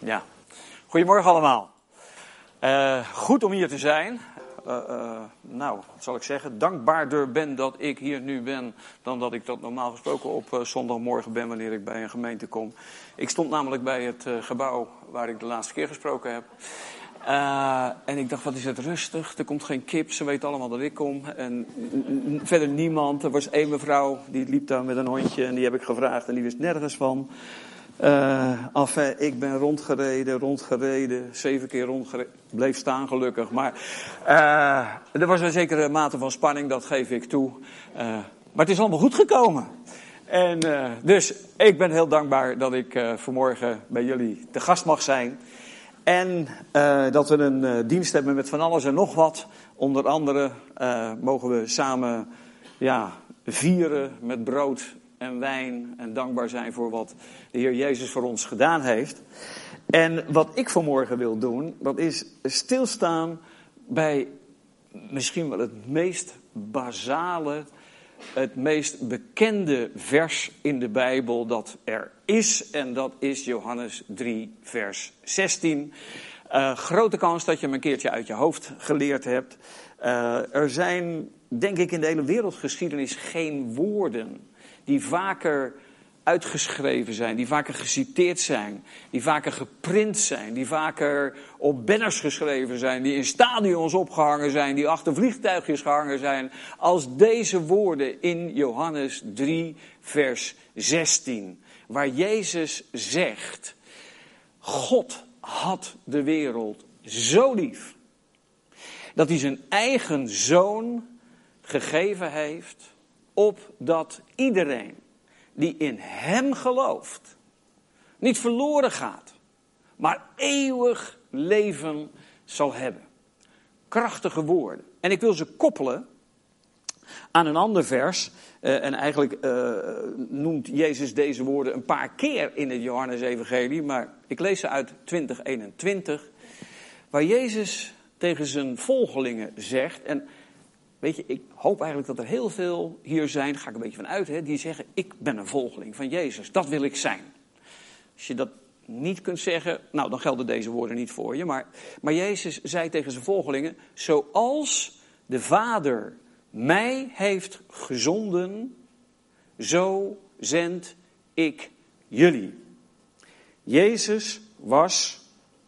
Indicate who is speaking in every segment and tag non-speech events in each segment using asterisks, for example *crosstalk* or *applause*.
Speaker 1: Ja, goedemorgen allemaal. Uh, goed om hier te zijn. Uh, uh, nou, wat zal ik zeggen? Dankbaarder ben dat ik hier nu ben dan dat ik dat normaal gesproken op zondagmorgen ben wanneer ik bij een gemeente kom. Ik stond namelijk bij het gebouw waar ik de laatste keer gesproken heb. en ik dacht, wat is het rustig? Er komt geen kip, ze weten allemaal dat ik kom. En verder niemand. Er was één mevrouw, die liep daar met een hondje en die heb ik gevraagd en die wist nergens van. Uh, ik ben rondgereden, rondgereden, zeven keer rondgereden. Bleef staan gelukkig. Maar uh, er was een zekere mate van spanning, dat geef ik toe. Uh, maar het is allemaal goed gekomen. En dus ik ben heel dankbaar dat ik vanmorgen bij jullie te gast mag zijn. En dat we een dienst hebben met van alles en nog wat. Onder andere mogen we samen ja, vieren met brood en wijn en dankbaar zijn voor wat de Heer Jezus voor ons gedaan heeft. En wat ik vanmorgen wil doen, dat is stilstaan bij misschien wel het meest basale, het meest bekende vers in de Bijbel dat er is. En dat is Johannes 3, vers 16. Uh, grote kans dat je hem een keertje uit je hoofd geleerd hebt. Uh, er zijn, denk ik, in de hele wereldgeschiedenis geen woorden die vaker uitgeschreven zijn, die vaker geciteerd zijn, die vaker geprint zijn, die vaker op banners geschreven zijn, die in stadions opgehangen zijn, die achter vliegtuigjes gehangen zijn, als deze woorden in Johannes 3, vers 16, waar Jezus zegt, God had de wereld zo lief, dat hij zijn eigen zoon gegeven heeft opdat iedereen die in Hem gelooft, niet verloren gaat, maar eeuwig leven zal hebben. Krachtige woorden. En ik wil ze koppelen aan een ander vers. Uh, en eigenlijk uh, noemt Jezus deze woorden een paar keer in het Johannes-evangelie, maar ik lees ze uit 2021, waar Jezus tegen zijn volgelingen zegt, en Weet je, ik hoop eigenlijk dat er heel veel hier zijn, daar ga ik een beetje van uit, hè, die zeggen: Ik ben een volgeling van Jezus, dat wil ik zijn. Als je dat niet kunt zeggen, nou dan gelden deze woorden niet voor je. Maar, maar Jezus zei tegen zijn volgelingen: Zoals de Vader mij heeft gezonden, zo zend ik jullie. Jezus was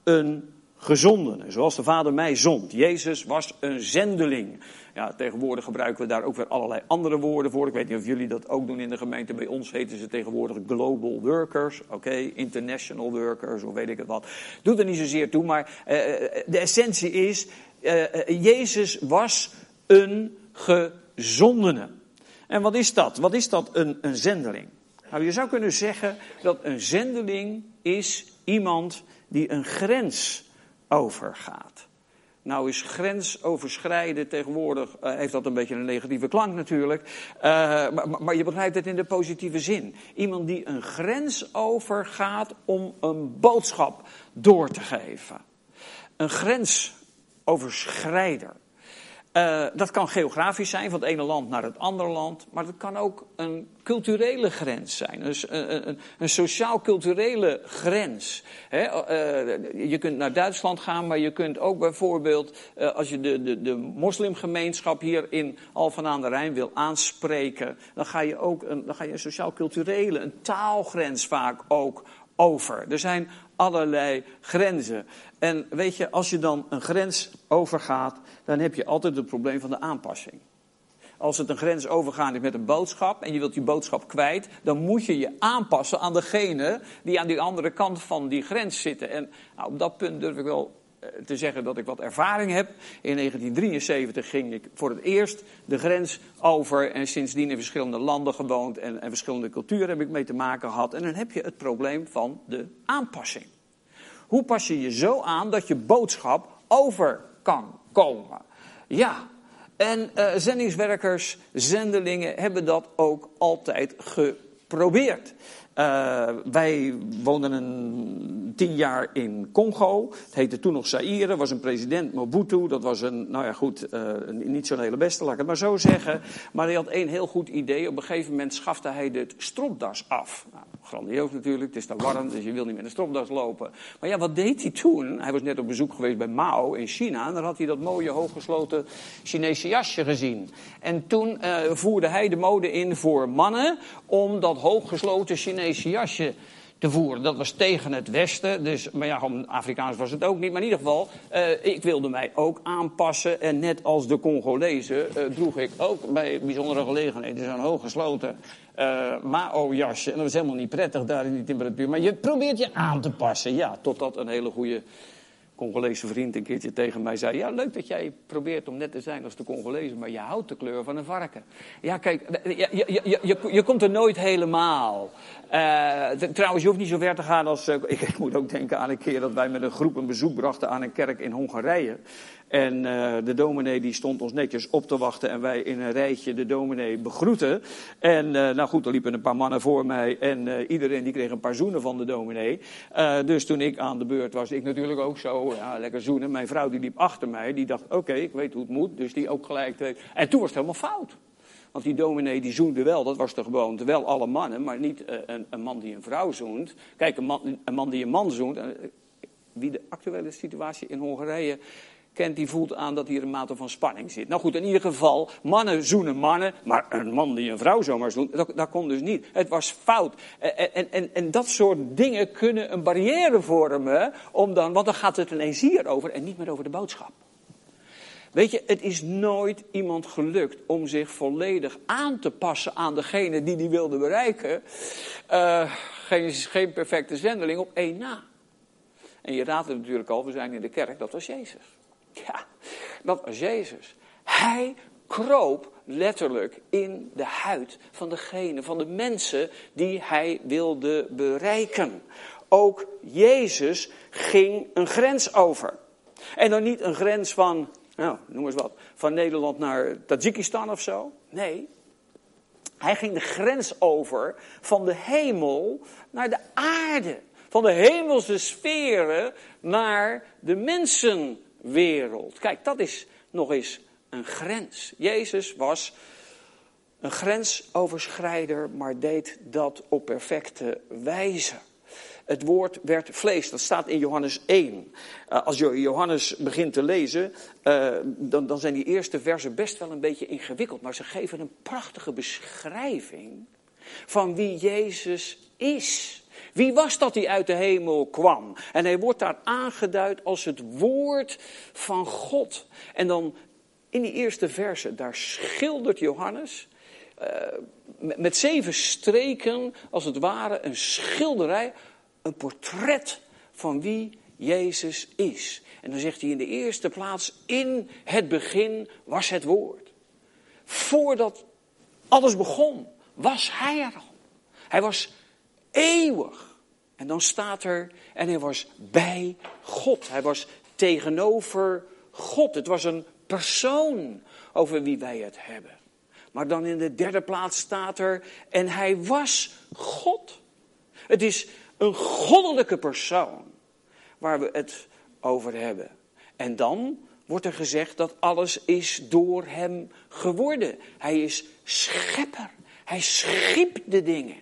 Speaker 1: een gezondene, zoals de Vader mij zond. Jezus was een zendeling. Ja, tegenwoordig gebruiken we daar ook weer allerlei andere woorden voor. Ik weet niet of jullie dat ook doen in de gemeente. Bij ons heten ze tegenwoordig global workers. Oké, international workers, of weet ik het wat. Doet er niet zozeer toe, maar uh, de essentie is: Jezus was een gezondene. En wat is dat? Wat is dat, een, een zendeling? Nou, je zou kunnen zeggen dat een zendeling is iemand die een grens overgaat. Nou is grensoverschrijden tegenwoordig, uh, heeft dat een beetje een negatieve klank natuurlijk. Uh, maar, maar, je begrijpt het in de positieve zin. Iemand die een grens overgaat om een boodschap door te geven. Een grensoverschrijder. Uh, dat kan geografisch zijn, van het ene land naar het andere land. Maar dat kan ook een culturele grens zijn. Dus een, een, een sociaal-culturele grens. Je kunt naar Duitsland gaan, maar je kunt ook bijvoorbeeld, als je de, de, de moslimgemeenschap hier in Alphen aan de Rijn wil aanspreken, dan ga je ook een, dan ga je een sociaal-culturele, een taalgrens vaak ook over. Er zijn allerlei grenzen. En weet je, als je dan een grens overgaat, dan heb je altijd het probleem van de aanpassing. Als het een grens overgaan is met een boodschap en je wilt die boodschap kwijt, dan moet je je aanpassen aan degene die aan die andere kant van die grens zitten. En nou, op dat punt durf ik wel te zeggen dat ik wat ervaring heb. In 1973 ging ik voor het eerst de grens over en sindsdien in verschillende landen gewoond en, en verschillende culturen heb ik mee te maken gehad. En dan heb je het probleem van de aanpassing. Hoe pas je je zo aan dat je boodschap over kan komen? Ja, en uh, zendingswerkers, zendelingen hebben dat ook altijd geprobeerd. Uh, wij woonden een tien jaar in Congo. Het heette toen nog Zaire. was een president Mobutu. Dat was een, nou ja goed, uh, niet zo'n hele beste, laat ik het maar zo zeggen. Maar hij had één heel goed idee. Op een gegeven moment schafte hij de stropdas af. Nou, grandioos natuurlijk, het is te warm, dus je wil niet met een stropdas lopen. Maar ja, wat deed hij toen? Hij was net op bezoek geweest bij Mao in China. En daar had hij dat mooie, hooggesloten Chinese jasje gezien. En toen uh, voerde hij de mode in voor mannen om dat hooggesloten Chinese jasje te voeren. Dat was tegen het Westen, dus, maar ja, Afrikaans was het ook niet. Maar in ieder geval, uh, ik wilde mij ook aanpassen. En net als de Congolezen uh, droeg ik ook bij bijzondere gelegenheden zo'n hooggesloten uh, Mao-jasje. En dat was helemaal niet prettig daar in die temperatuur. Maar je probeert je aan te passen, ja, totdat een hele goede Congolese vriend een keertje tegen mij zei: Ja, leuk dat jij probeert om net te zijn als de Congolezen, maar je houdt de kleur van een varken. Ja, kijk, je, je, je, je, je komt er nooit helemaal. Uh, trouwens, je hoeft niet zo ver te gaan als. Uh, *laughs* ik, ik, moet ook denken aan een keer dat wij met een groep een bezoek brachten aan een kerk in Hongarije. En uh, de dominee die stond ons netjes op te wachten en wij in een rijtje de dominee begroeten. En uh, nou goed, er liepen een paar mannen voor mij en uh, iedereen die kreeg een paar zoenen van de dominee. dus toen ik aan de beurt was, ik natuurlijk ook zo, ja, lekker zoenen. Mijn vrouw die liep achter mij, die dacht, oké, ik weet hoe het moet. Dus die ook gelijk. En toen was het helemaal fout. Want die dominee die zoende wel, dat was de gewoonte, wel alle mannen, maar niet een, een, man die een vrouw zoent. Kijk, een man, een man die een man zoent, wie de actuele situatie in Hongarije kent, die voelt aan dat hier een mate van spanning zit. Nou goed, in ieder geval, mannen zoenen mannen, maar een man die een vrouw zomaar zoent, dat, kon dus niet. Het was fout. En, en, en, en, dat soort dingen kunnen een barrière vormen, om dan, want dan gaat het ineens hier over en niet meer over de boodschap. Weet je, het is nooit iemand gelukt om zich volledig aan te passen aan degene die die wilde bereiken. Uh, geen, geen perfecte zendeling op één na. En je raadt het natuurlijk al, we zijn in de kerk, dat was Jezus. *laughs* Ja, dat was Jezus. Hij kroop letterlijk in de huid van degene, van de mensen die hij wilde bereiken. Ook Jezus ging een grens over. En dan niet een grens van, nou, noem eens wat, van Nederland naar Tajikistan of zo. Nee, hij ging de grens over van de hemel naar de aarde. Van de hemelse sferen naar de mensen wereld. Kijk, dat is nog eens een grens. Jezus was een grensoverschrijder, maar deed dat op perfecte wijze. Het woord werd vlees, dat staat in Johannes 1. Uh, als je Johannes begint te lezen, dan, dan zijn die eerste versen best wel een beetje ingewikkeld. Maar ze geven een prachtige beschrijving van wie Jezus is. Wie was dat die uit de hemel kwam? En hij wordt daar aangeduid als het woord van God. En dan in die eerste verse, daar schildert Johannes uh, met zeven streken, als het ware, een schilderij, een portret van wie Jezus is. En dan zegt hij in de eerste plaats, in het begin was het woord. Voordat alles begon, was hij er al. Hij was eeuwig. En dan staat er, en hij was bij God. Hij was tegenover God. Het was een persoon over wie wij het hebben. Maar dan in de derde plaats staat er, en hij was God. Het is een goddelijke persoon waar we het over hebben. En dan wordt er gezegd dat alles is door hem geworden. Hij is schepper. Hij schiep de dingen.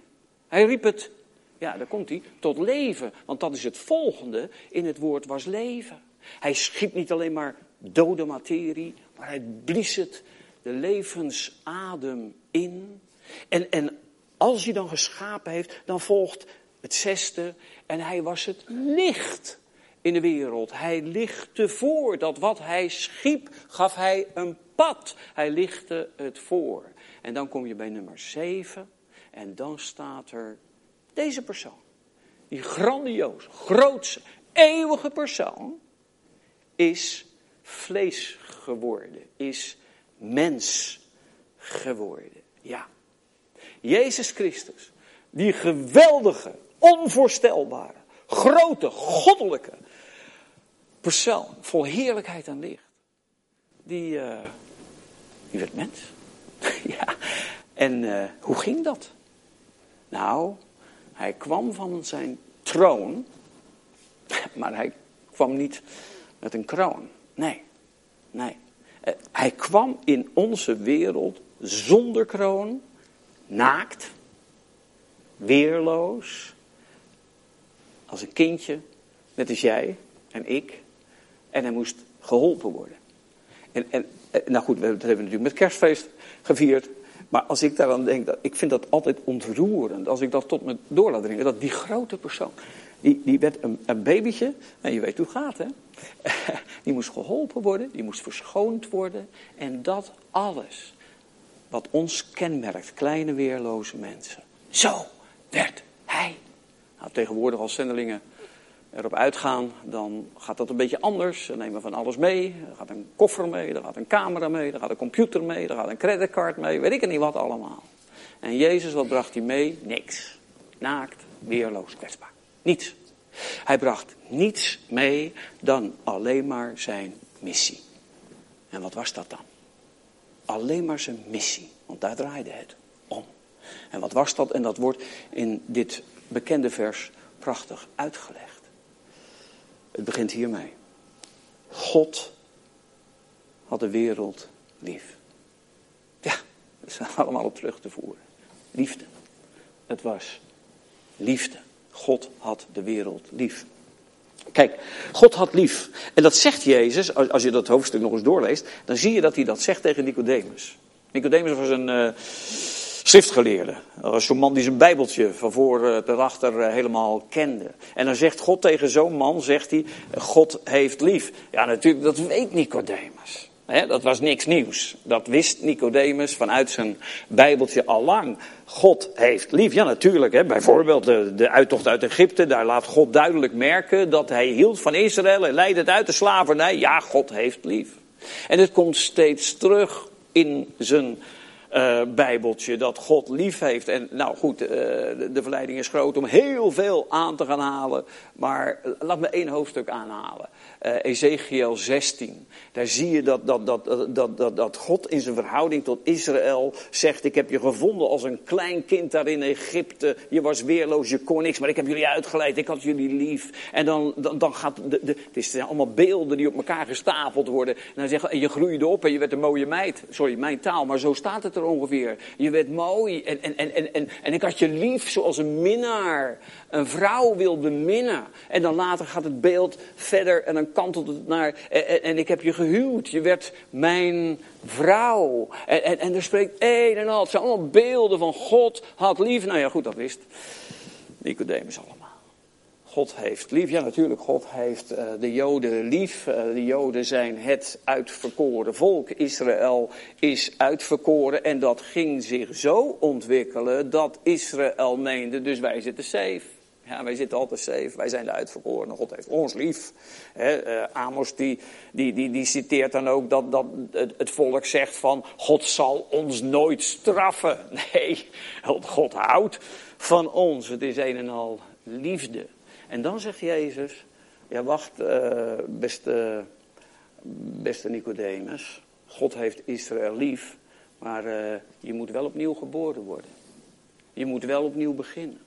Speaker 1: Hij riep het, ja, daar komt hij, tot leven. Want dat is het volgende in het woord was leven. Hij schiep niet alleen maar dode materie, maar hij blies het de levensadem in. En, en als hij dan geschapen heeft, dan volgt het zesde. En hij was het licht in de wereld. Hij lichtte voor. Dat wat hij schiep, gaf hij een pad. Hij lichtte het voor. En dan kom je bij nummer zeven. En dan staat er deze persoon. Die grandioze, grootse, eeuwige persoon is vlees geworden. Is mens geworden. Ja. Jezus Christus, die geweldige, onvoorstelbare, grote, goddelijke persoon, vol heerlijkheid en licht, die, uh, die werd mens. *laughs* ja, en uh, hoe ging dat? Nou, hij kwam van zijn troon *laughs* Maar hij kwam niet met een kroon. Nee, nee. Eh, hij kwam in onze wereld zonder kroon, naakt, weerloos, als een kindje, net als jij en ik. En hij moest geholpen worden. En, en eh, nou goed, we hebben het natuurlijk met kerstfeest gevierd. Maar als ik daaraan denk, ik vind dat altijd ontroerend. Als ik dat tot me door laat dringen. Dat die grote persoon, die, die werd een, een babytje. En je weet hoe het gaat, hè. *laughs* Die moest geholpen worden, die moest verschoond worden. En dat alles wat ons kenmerkt, kleine weerloze mensen. Zo werd hij. Nou, tegenwoordig als zendelingen erop uitgaan, dan gaat dat een beetje anders. Ze nemen van alles mee. Er gaat een koffer mee, er gaat een camera mee, er gaat een computer mee, er gaat een creditcard mee, weet ik niet wat allemaal. En Jezus, wat bracht hij mee? Niks. Naakt, weerloos, kwetsbaar. Niets. Hij bracht niets mee dan alleen maar zijn missie. En wat was dat dan? Alleen maar zijn missie, want daar draaide het om. En wat was dat? En dat wordt in dit bekende vers prachtig uitgelegd. Het begint hiermee. God had de wereld lief. Ja, dat is allemaal op terug te voeren. Liefde. Het was liefde. God had de wereld lief. Kijk, God had lief. En dat zegt Jezus, als je dat hoofdstuk nog eens doorleest, dan zie je dat hij dat zegt tegen Nicodemus. Nicodemus was een uh, schriftgeleerde. Dat was zo'n man die zijn bijbeltje van voor uh, tot achter uh, helemaal kende. En dan zegt God tegen zo'n man, zegt hij, God heeft lief. Ja, natuurlijk, dat weet Nicodemus dat was niks nieuws. Dat wist Nicodemus vanuit zijn Bijbeltje al lang. God heeft lief. Ja, natuurlijk. Bijvoorbeeld de, de uittocht uit Egypte. Daar laat God duidelijk merken dat hij hield van Israël en leidde het uit de slavernij. Ja, God heeft lief. En het komt steeds terug in zijn uh, bijbeltje dat God lief heeft. En nou goed, uh, de, verleiding is groot om heel veel aan te gaan halen. Maar laat me één hoofdstuk aanhalen. Uh, Ezekiel 16. Daar zie je dat, dat, dat, dat, dat, dat God in zijn verhouding tot Israël zegt: Ik heb je gevonden als een klein kind daar in Egypte. Je was weerloos, je kon niks, maar ik heb jullie uitgeleid. Ik had jullie lief. En dan, dan, gaat. De, de, het zijn allemaal beelden die op elkaar gestapeld worden. En dan zegt en je groeide op en je werd een mooie meid. Sorry, mijn taal, maar zo staat het er ongeveer. Je werd mooi en, en, en, en, en, en ik had je lief zoals een minnaar. Een vrouw wilde minnen. En dan later gaat het beeld verder en dan kantelt het naar. En, en ik heb je Je werd mijn vrouw. En, en, en er spreekt een en al. Het zijn allemaal beelden van God had lief. Nou ja, goed, dat wist Nicodemus allemaal. God heeft lief. Ja, natuurlijk, God heeft uh, de Joden lief. Uh, de Joden zijn het uitverkoren volk. Israël is uitverkoren. En dat ging zich zo ontwikkelen dat Israël meende, dus wij zitten safe. Ja, wij zitten altijd safe, wij zijn de uitverkorenen, God heeft ons lief. uh, Amos die, die, die, die citeert dan ook dat, dat het, volk zegt van God zal ons nooit straffen. *laughs* Nee, God houdt van ons. Het is een en al liefde. En dan zegt Jezus, ja wacht uh, beste, beste Nicodemus, God heeft Israël lief, maar uh, je moet wel opnieuw geboren worden. Je moet wel opnieuw beginnen.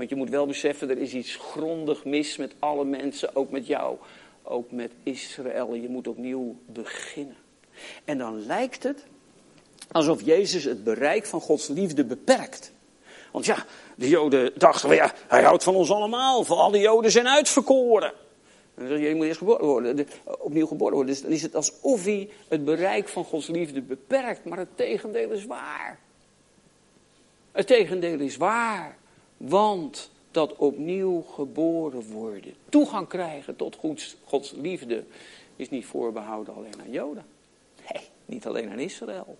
Speaker 1: Want je moet wel beseffen, er is iets grondig mis met alle mensen, ook met jou, ook met Israël. Je moet opnieuw beginnen. En dan lijkt het alsof Jezus het bereik van Gods liefde beperkt. Want ja, de Joden dachten, ja, hij houdt van ons allemaal. Van alle Joden zijn uitverkoren. En dan zeg je, je moet eerst geboren worden, opnieuw geboren worden. Dus dan is het alsof hij het bereik van Gods liefde beperkt. Maar het tegendeel is waar. Het tegendeel is waar. Want dat opnieuw geboren worden, toegang krijgen tot Gods, Gods liefde, is niet voorbehouden alleen aan Joden. Nee, niet alleen aan Israël.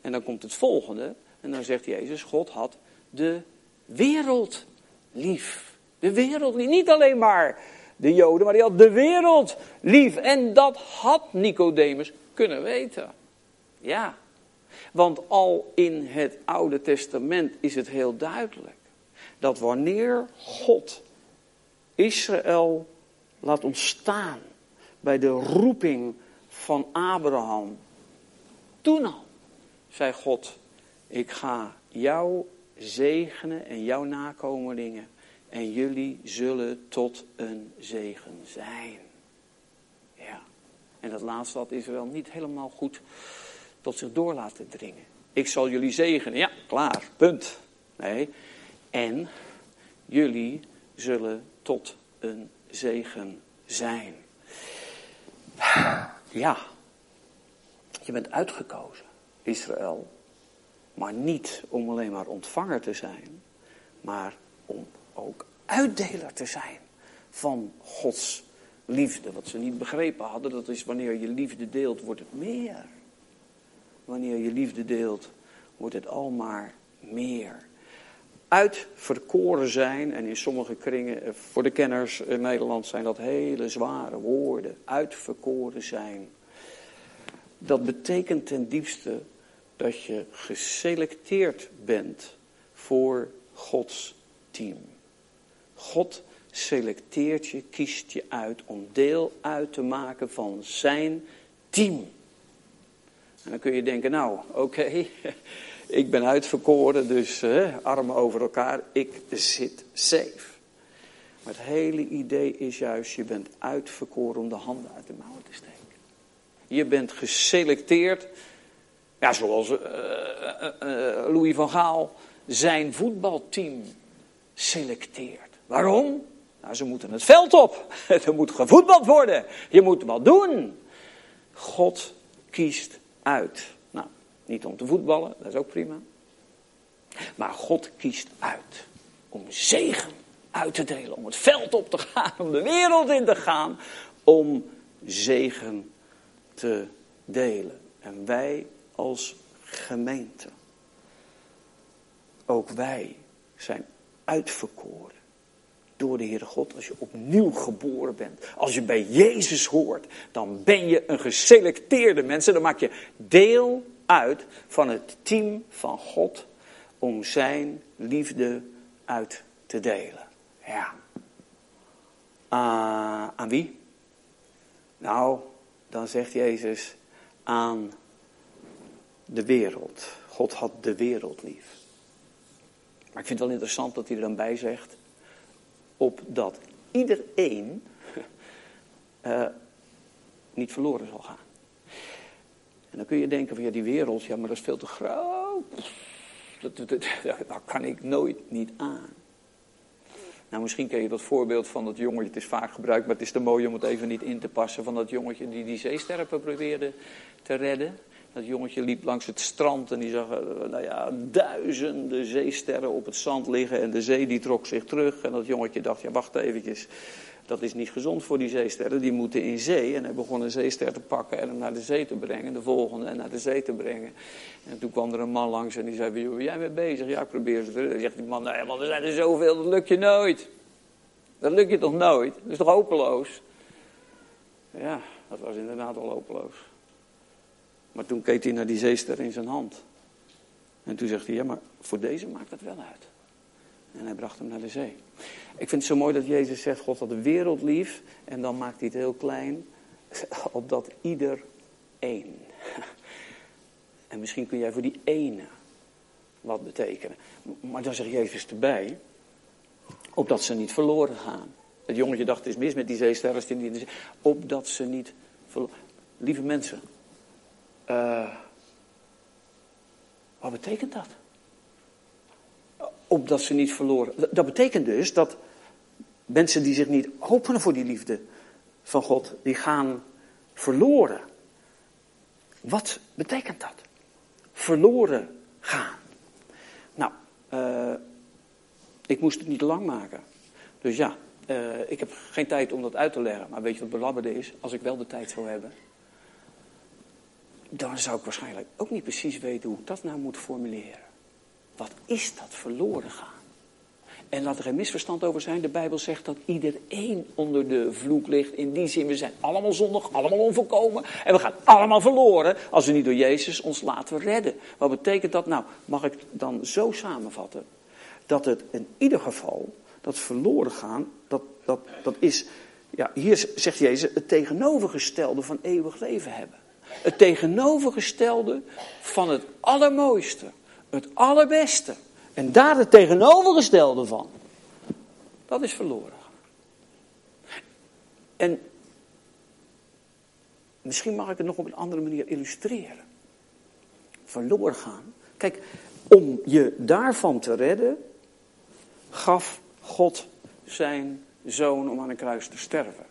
Speaker 1: En dan komt het volgende, en dan zegt Jezus, God had de wereld lief. De wereld lief, niet alleen maar de Joden, maar hij had de wereld lief. En dat had Nicodemus kunnen weten. Ja, want al in het Oude Testament is het heel duidelijk dat wanneer God Israël laat ontstaan bij de roeping van Abraham, toen al zei God, ik ga jou zegenen en jouw nakomelingen En jullie zullen tot een zegen zijn. Ja. En dat laatste had Israël niet helemaal goed tot zich door laten dringen. Ik zal jullie zegenen. Ja, klaar. Punt. Nee. En jullie zullen tot een zegen zijn. Ja. Je bent uitgekozen, Israël. Maar niet om alleen maar ontvanger te zijn, maar om ook uitdeler te zijn van Gods liefde. Wat ze niet begrepen hadden, dat is wanneer je liefde deelt, wordt het meer. Wanneer je liefde deelt, wordt het al maar meer. Uitverkoren zijn, en in sommige kringen, eh, voor de kenners in Nederland zijn dat hele zware woorden. Uitverkoren zijn. Dat betekent ten diepste dat je geselecteerd bent voor Gods team. God selecteert je, kiest je uit om deel uit te maken van zijn team. En dan kun je denken, nou oké, *laughs* ik ben uitverkoren, dus armen over elkaar, ik zit safe. Maar het hele idee is juist, je bent uitverkoren om de handen uit de mouwen te steken. Je bent geselecteerd, ja, zoals uh, Louis van Gaal zijn voetbalteam selecteert. Waarom? Nou, ze moeten het veld op. *laughs* Er moet gevoetbald worden. Je moet wat doen. God kiest uit. Niet om te voetballen, dat is ook prima. Maar God kiest uit om zegen uit te delen, om het veld op te gaan, om de wereld in te gaan, om zegen te delen. En wij als gemeente, ook wij zijn uitverkoren door de Heere God. Als je opnieuw geboren bent, als je bij Jezus hoort, dan ben je een geselecteerde mens. Dan maak je deel uit van het team van God om zijn liefde uit te delen. Ja. Uh, aan wie? Nou, dan zegt Jezus aan de wereld. God had de wereld lief. Maar ik vind het wel interessant dat hij er dan bij zegt, opdat iedereen uh, *laughs* niet verloren zal gaan. Dan kun je denken van ja, die wereld, ja, maar dat is veel te groot. Dat, dat, dat, dat kan ik nooit niet aan. Nou, misschien ken je dat voorbeeld van dat jongetje, het is vaak gebruikt, maar het is te mooi om het even niet in te passen, van dat jongetje die die zeesterpen probeerde te redden. Dat jongetje liep langs het strand en die zag eh, nou ja, duizenden zeesterren op het zand liggen. En de zee die trok zich terug. En dat jongetje dacht, ja wacht eventjes, dat is niet gezond voor die zeesterren. Die moeten in zee. En hij begon een zeester te pakken en hem naar de zee te brengen. De volgende en naar de zee te brengen. En toen kwam er een man langs en die zei, wie ben jij mee bezig? Ja, ik probeer ze te Zegt die man, nee, maar er zijn er zoveel, dat lukt je nooit. Dat lukt je toch nooit? Dat is toch hopeloos? Ja, dat was inderdaad al hopeloos. Maar toen keek hij naar die zeester in zijn hand. En toen zegt hij, ja, maar voor deze maakt het wel uit. En hij bracht hem naar de zee. Ik vind het zo mooi dat Jezus zegt, God had de wereld lief. En dan maakt hij het heel klein. *laughs* Opdat ieder één. *laughs* En misschien kun jij voor die ene wat betekenen. Maar dan zegt Jezus erbij. Opdat ze niet verloren gaan. Het jongetje dacht, het is mis met die zeesterren. Opdat ze niet verloren. Lieve mensen, uh, wat betekent dat? Opdat ze niet verloren. Dat betekent dus dat mensen die zich niet openen voor die liefde van God, die gaan verloren. Wat betekent dat? Verloren gaan. Nou, uh, ik moest het niet lang maken. Dus ja, uh, ik heb geen tijd om dat uit te leggen. Maar weet je wat belabberde is? Als ik wel de tijd zou hebben, dan zou ik waarschijnlijk ook niet precies weten hoe ik dat nou moet formuleren. Wat is dat verloren gaan? En laat er geen misverstand over zijn. De Bijbel zegt dat iedereen onder de vloek ligt. In die zin, we zijn allemaal zondig, allemaal onvolkomen. En we gaan allemaal verloren als we niet door Jezus ons laten redden. Wat betekent dat nou? Mag ik dan zo samenvatten? Dat het in ieder geval, dat verloren gaan, dat, dat, dat is, ja, hier zegt Jezus, het tegenovergestelde van eeuwig leven hebben. Het tegenovergestelde van het allermooiste, het allerbeste. En daar het tegenovergestelde van. Dat is verloren. En misschien mag ik het nog op een andere manier illustreren. Verloren gaan. Kijk, om je daarvan te redden, gaf God zijn zoon om aan een kruis te sterven.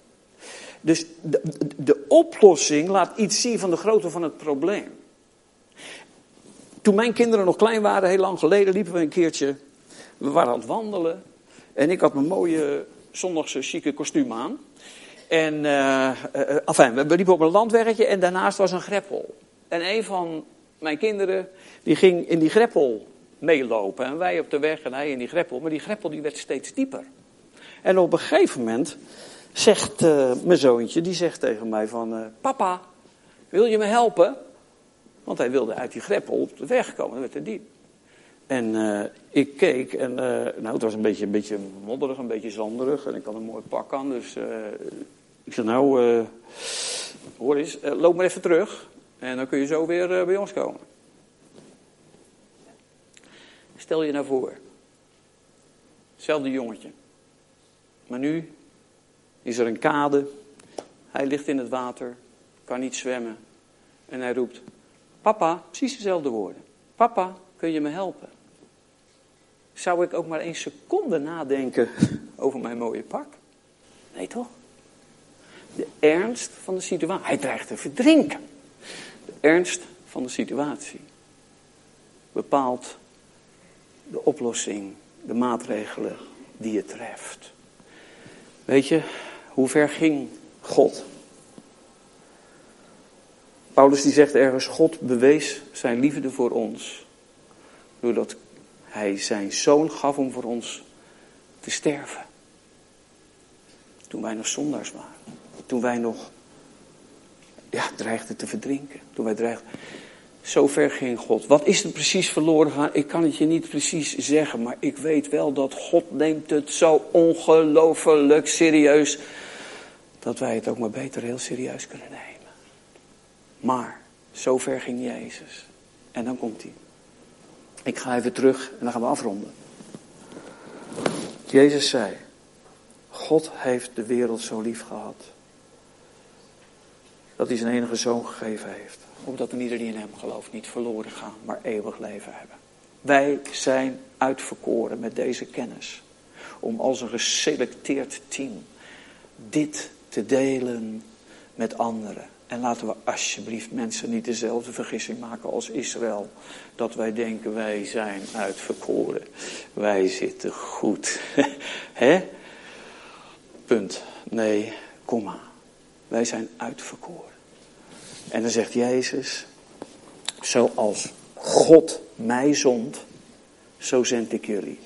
Speaker 1: Dus de, de, oplossing laat iets zien van de grootte van het probleem. Toen mijn kinderen nog klein waren, heel lang geleden, liepen we een keertje. We waren aan het wandelen. En ik had mijn mooie zondagse chique kostuum aan. En, uh, we liepen op een landweggetje en daarnaast was een greppel. En een van mijn kinderen, die ging in die greppel meelopen. En wij op de weg en hij in die greppel. Maar die greppel die werd steeds dieper. En op een gegeven moment zegt uh, mijn zoontje, die zegt tegen mij van... Papa, wil je me helpen? Want hij wilde uit die greppel op de weg komen, werd te diep. En uh, ik keek en nou, het was een beetje, een beetje modderig, een beetje zanderig. En ik had een mooi pak aan, dus ik zei nou, hoor eens, loop maar even terug. En dan kun je zo weer bij ons komen. Stel je nou voor. Hetzelfde jongetje. Maar nu is er een kade. Hij ligt in het water, kan niet zwemmen. En hij roept, papa, precies dezelfde woorden. Papa, kun je me helpen? Zou ik ook maar één seconde nadenken *laughs* over mijn mooie pak? Nee toch? De ernst van de situatie. Hij dreigt te verdrinken. De ernst van de situatie bepaalt de oplossing, de maatregelen die je treft. Weet je, hoe ver ging God? Paulus die zegt ergens, God bewees zijn liefde voor ons. Doordat hij zijn zoon gaf om voor ons te sterven. Toen wij nog zondaars waren. Toen wij nog ja, dreigden te verdrinken. Toen wij dreigden. Zo ver ging God. Wat is er precies verloren gegaan? Ik kan het je niet precies zeggen, maar ik weet wel dat God neemt het zo ongelooflijk serieus. Dat wij het ook maar beter heel serieus kunnen nemen. Maar, zo ver ging Jezus. En dan komt hij. Ik ga even terug en dan gaan we afronden. Jezus zei, God heeft de wereld zo lief gehad. Dat hij zijn enige zoon gegeven heeft. Opdat een ieder die in hem gelooft niet verloren gaan, maar eeuwig leven hebben. Wij zijn uitverkoren met deze kennis. Om als een geselecteerd team dit te delen met anderen. En laten we alsjeblieft mensen niet dezelfde vergissing maken als Israël. Dat wij denken wij zijn uitverkoren. Wij zitten goed. *laughs* Hè? Punt. Nee, komma. Wij zijn uitverkoren. En dan zegt Jezus, zoals God mij zond, zo zend ik jullie.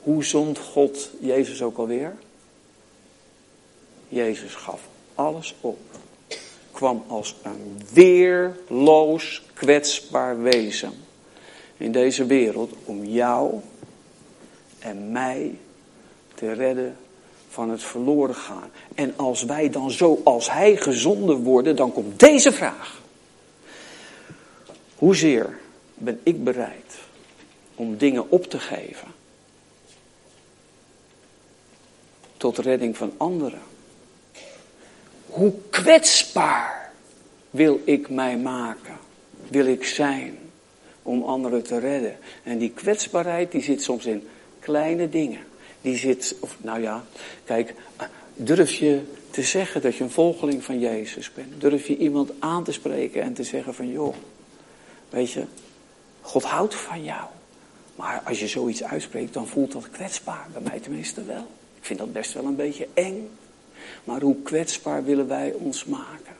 Speaker 1: Hoe zond God Jezus ook alweer? Jezus gaf alles op kwam als een weerloos kwetsbaar wezen in deze wereld om jou en mij te redden van het verloren gaan. En als wij dan zo als Hij gezonden worden, dan komt deze vraag. Hoezeer ben ik bereid om dingen op te geven tot redding van anderen? Hoe kwetsbaar wil ik mij maken? Wil ik zijn om anderen te redden? En die kwetsbaarheid die zit soms in kleine dingen. Die zit, of nou ja, kijk, durf je te zeggen dat je een volgeling van Jezus bent? Durf je iemand aan te spreken en te zeggen van joh, weet je, God houdt van jou. Maar als je zoiets uitspreekt, dan voelt dat kwetsbaar. Bij mij tenminste wel. Ik vind dat best wel een beetje eng. Maar hoe kwetsbaar willen wij ons maken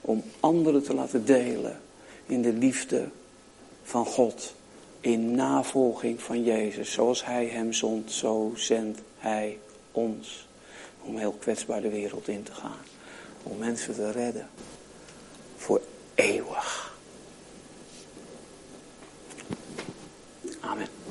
Speaker 1: om anderen te laten delen in de liefde van God in navolging van Jezus. Zoals Hij hem zond, zo zendt Hij ons. Om heel kwetsbaar de wereld in te gaan. Om mensen te redden. Voor eeuwig. Amen.